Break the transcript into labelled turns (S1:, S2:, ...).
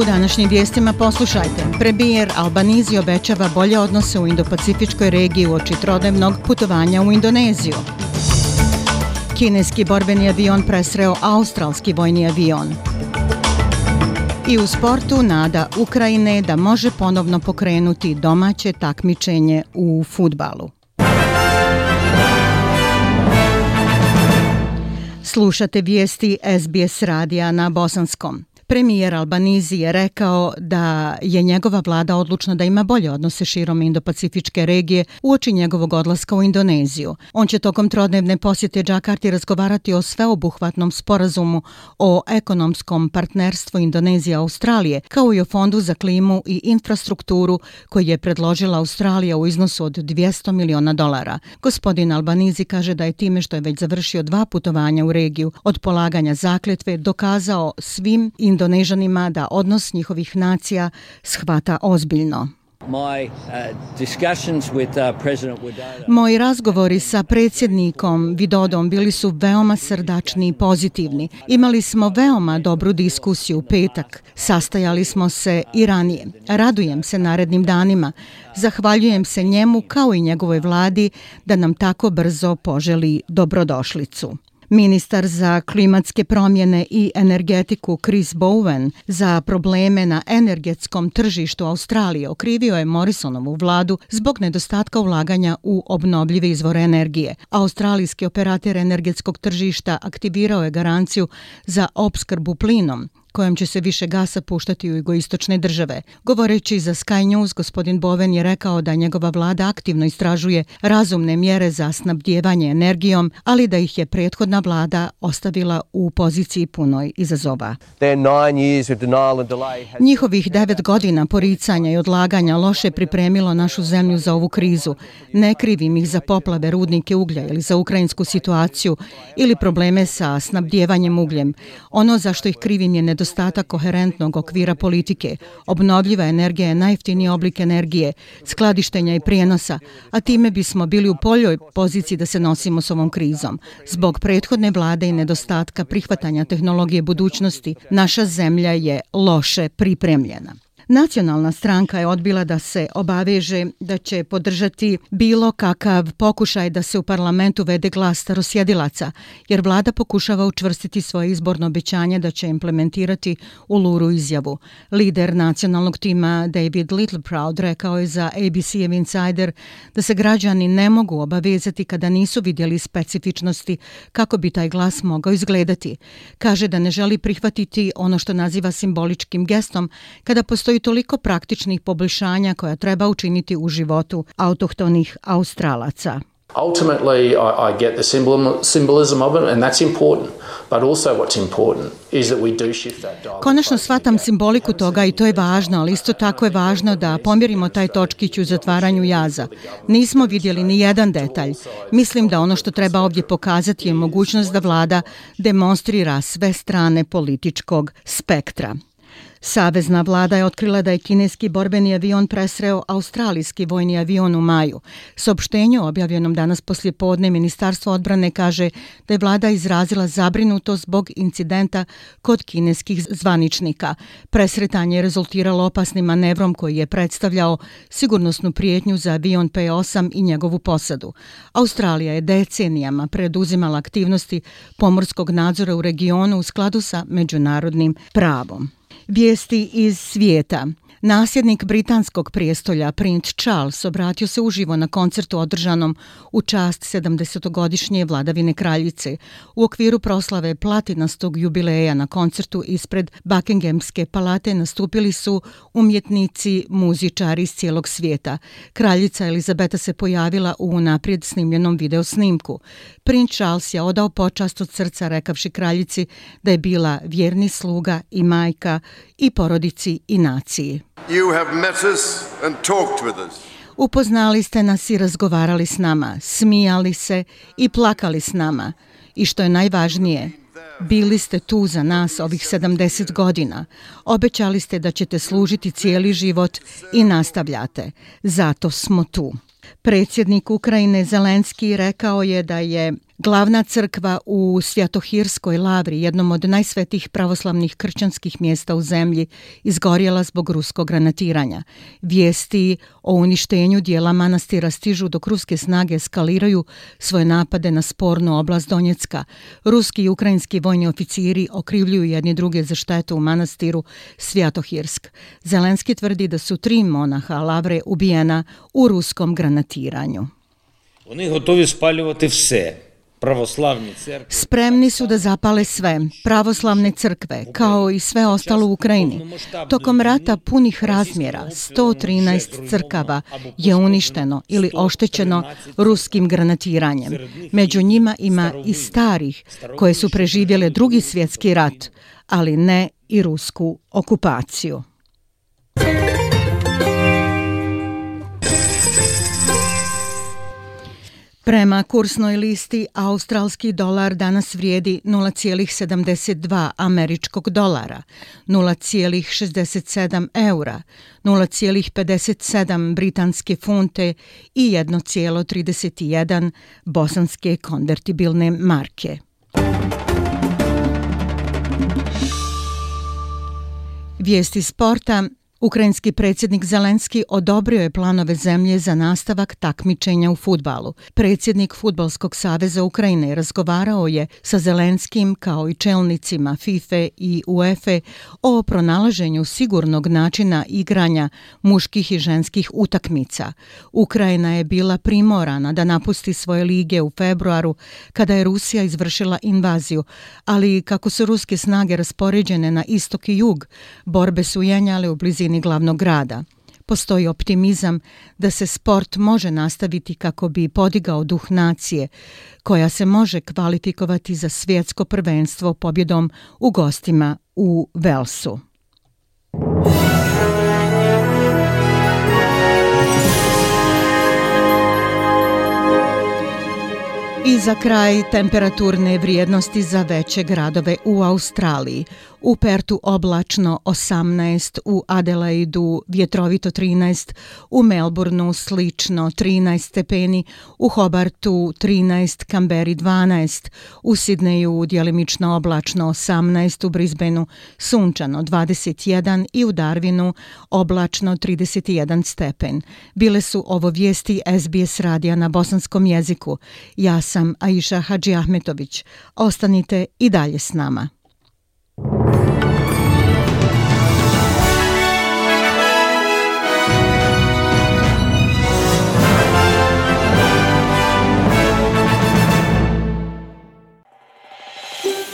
S1: U današnjim vijestima poslušajte. Premijer Albanizi obećava bolje odnose u Indo-Pacifičkoj regiji u oči trodnevnog putovanja u Indoneziju. Kineski borbeni avion presreo australski vojni avion. I u sportu nada Ukrajine da može ponovno pokrenuti domaće takmičenje u futbalu. Slušate vijesti SBS radija na Bosanskom. Premijer Albanizi je rekao da je njegova vlada odlučna da ima bolje odnose širom Indo-Pacifičke regije u oči njegovog odlaska u Indoneziju. On će tokom trodnevne posjete Džakarti razgovarati o sveobuhvatnom sporazumu o ekonomskom partnerstvu Indonezija-Australije, kao i o fondu za klimu i infrastrukturu koji je predložila Australija u iznosu od 200 miliona dolara. Gospodin Albanizi kaže da je time što je već završio dva putovanja u regiju od polaganja zakletve dokazao svim Indonezijama Indonežanima da odnos njihovih nacija shvata ozbiljno. Uh, uh, Moji razgovori sa predsjednikom Vidodom bili su veoma srdačni i pozitivni. Imali smo veoma dobru diskusiju u petak. Sastajali smo se i ranije. Radujem se narednim danima. Zahvaljujem se njemu kao i njegovoj vladi da nam tako brzo poželi dobrodošlicu. Ministar za klimatske promjene i energetiku Chris Bowen za probleme na energetskom tržištu Australije okrivio je Morrisonovu vladu zbog nedostatka ulaganja u obnovljive izvore energije. Australijski operator energetskog tržišta aktivirao je garanciju za opskrbu plinom kojem će se više gasa puštati u jugoistočne države. Govoreći za Sky News, gospodin Boven je rekao da njegova vlada aktivno istražuje razumne mjere za snabdjevanje energijom, ali da ih je prethodna vlada ostavila u poziciji punoj izazova. Njihovih devet godina poricanja i odlaganja loše pripremilo našu zemlju za ovu krizu. Ne krivim ih za poplave rudnike uglja ili za ukrajinsku situaciju ili probleme sa snabdjevanjem ugljem. Ono za što ih krivim je nedostatak koherentnog okvira politike. Obnovljiva energija je najjeftiniji oblik energije, skladištenja i prijenosa, a time bismo bili u poljoj poziciji da se nosimo s ovom krizom. Zbog prethodne vlade i nedostatka prihvatanja tehnologije budućnosti, naša zemlja je loše pripremljena. Nacionalna stranka je odbila da se obaveže da će podržati bilo kakav pokušaj da se u parlamentu vede glas starosjedilaca, jer vlada pokušava učvrstiti svoje izborno obećanje da će implementirati u Luru izjavu. Lider nacionalnog tima David Littleproud rekao je za ABC Insider da se građani ne mogu obavezati kada nisu vidjeli specifičnosti kako bi taj glas mogao izgledati. Kaže da ne želi prihvatiti ono što naziva simboličkim gestom kada postoji toliko praktičnih poboljšanja koja treba učiniti u životu autohtonih Australaca. Ultimately, I, I get the symbolism of it, and that's important. But also what's important is that we do shift that dial. Konačno shvatam simboliku toga i to je važno, ali isto tako je važno da pomjerimo taj točkić u zatvaranju jaza. Nismo vidjeli ni jedan detalj. Mislim da ono što treba ovdje pokazati je mogućnost da vlada demonstrira sve strane političkog spektra. Savezna vlada je otkrila da je kineski borbeni avion presreo australijski vojni avion u maju. Sopštenju objavljenom danas poslije podne Ministarstvo odbrane kaže da je vlada izrazila zabrinuto zbog incidenta kod kineskih zvaničnika. Presretanje je rezultiralo opasnim manevrom koji je predstavljao sigurnosnu prijetnju za avion P-8 i njegovu posadu. Australija je decenijama preduzimala aktivnosti pomorskog nadzora u regionu u skladu sa međunarodnim pravom. Vijesti iz svijeta. Nasljednik britanskog prijestolja, princ Charles, obratio se uživo na koncertu održanom u čast 70-godišnje vladavine kraljice. U okviru proslave platinastog jubileja na koncertu ispred Buckinghamske palate nastupili su umjetnici, muzičari iz cijelog svijeta. Kraljica Elizabeta se pojavila u naprijed snimljenom videosnimku. Princ Charles je odao počast od srca rekavši kraljici da je bila vjerni sluga i majka i porodici i naciji. You have met us and talked with us. Upoznali ste nas i razgovarali s nama, smijali se i plakali s nama. I što je najvažnije, bili ste tu za nas ovih 70 godina. Obećali ste da ćete služiti cijeli život i nastavljate. Zato smo tu. Predsjednik Ukrajine Zelenski rekao je da je Glavna crkva u Svjatohirskoj lavri, jednom od najsvetih pravoslavnih kršćanskih mjesta u zemlji, izgorjela zbog ruskog granatiranja. Vijesti o uništenju dijela manastira stižu dok ruske snage eskaliraju svoje napade na spornu oblast Donjecka. Ruski i ukrajinski vojni oficiri okrivljuju jedni druge za štetu u manastiru Svjatohirsk. Zelenski tvrdi da su tri monaha lavre ubijena u ruskom granatiranju.
S2: Oni gotovi spaljivati vse, pravoslavni crkve.
S1: Spremni su da zapale sve, pravoslavne crkve, kao i sve ostalo u Ukrajini. Tokom rata punih razmjera, 113 crkava je uništeno ili oštećeno ruskim granatiranjem. Među njima ima i starih koje su preživjele drugi svjetski rat, ali ne i rusku okupaciju. Prema kursnoj listi, australski dolar danas vrijedi 0,72 američkog dolara, 0,67 eura, 0,57 britanske funte i 1,31 bosanske konvertibilne marke. Vijesti sporta Ukrajinski predsjednik Zelenski odobrio je planove zemlje za nastavak takmičenja u futbalu. Predsjednik Futbalskog saveza Ukrajine razgovarao je sa Zelenskim kao i čelnicima FIFA i UEFA o pronalaženju sigurnog načina igranja muških i ženskih utakmica. Ukrajina je bila primorana da napusti svoje lige u februaru kada je Rusija izvršila invaziju, ali kako su ruske snage raspoređene na istok i jug, borbe su jenjale u blizini blizini glavnog grada. Postoji optimizam da se sport može nastaviti kako bi podigao duh nacije, koja se može kvalifikovati za svjetsko prvenstvo pobjedom u gostima u Velsu. I za kraj temperaturne vrijednosti za veće gradove u Australiji. U Pertu oblačno 18, u Adelaidu vjetrovito 13, u Melbourneu slično 13 stepeni, u Hobartu 13, Kamberi 12, u Sidneju djelimično oblačno 18, u Brisbaneu sunčano 21 i u Darwinu oblačno 31 stepen. Bile su ovo vijesti SBS radija na bosanskom jeziku. Ja sam Aisha Hadži Ahmetović. Ostanite i dalje s nama.